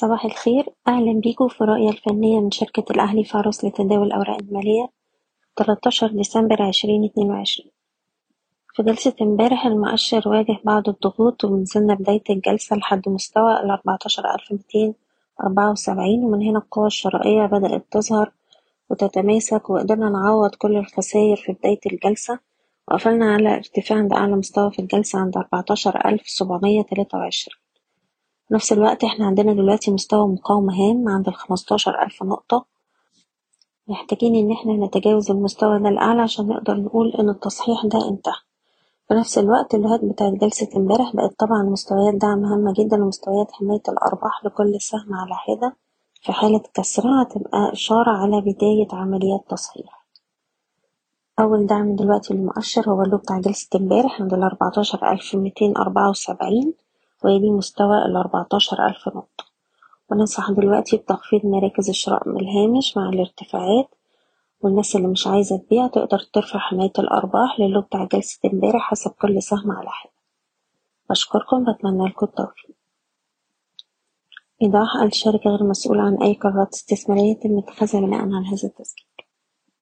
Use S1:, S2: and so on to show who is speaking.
S1: صباح الخير. أهلا بيكم في الرؤية الفنية من شركة الأهلي فارس لتداول الأوراق المالية 13 ديسمبر 2022 في جلسة امبارح المؤشر واجه بعض الضغوط ونزلنا بداية الجلسة لحد مستوى ال 14274 ومن هنا القوة الشرائية بدأت تظهر وتتماسك وقدرنا نعوض كل الخسائر في بداية الجلسة. وقفلنا على ارتفاع عند أعلى مستوى في الجلسة عند 14723 في نفس الوقت إحنا عندنا دلوقتي مستوى مقاومة هام عند الخمستاشر ألف نقطة. محتاجين إن إحنا نتجاوز المستوى ده الأعلى عشان نقدر نقول إن التصحيح ده انتهى. في نفس الوقت اللوهات بتاعت جلسة امبارح بقت طبعا مستويات دعم هامة جدا ومستويات حماية الأرباح لكل سهم على حدة في حالة كسرها تبقى إشارة على بداية عمليات تصحيح. أول دعم دلوقتي للمؤشر هو اللو بتاع جلسة امبارح عند الأربعتاشر ألف ميتين أربعة وسبعين. ويلي مستوى الأربعتاشر ألف نقطة. وننصح دلوقتي بتخفيض مراكز الشراء من الهامش مع الارتفاعات والناس اللي مش عايزة تبيع تقدر ترفع حماية الأرباح للو بتاع جلسة امبارح حسب كل سهم على حدة بشكركم بتمنى لكم التوفيق. إيضاح الشركة غير مسؤولة عن أي قرارات استثمارية تم اتخاذها بناء على هذا التسجيل.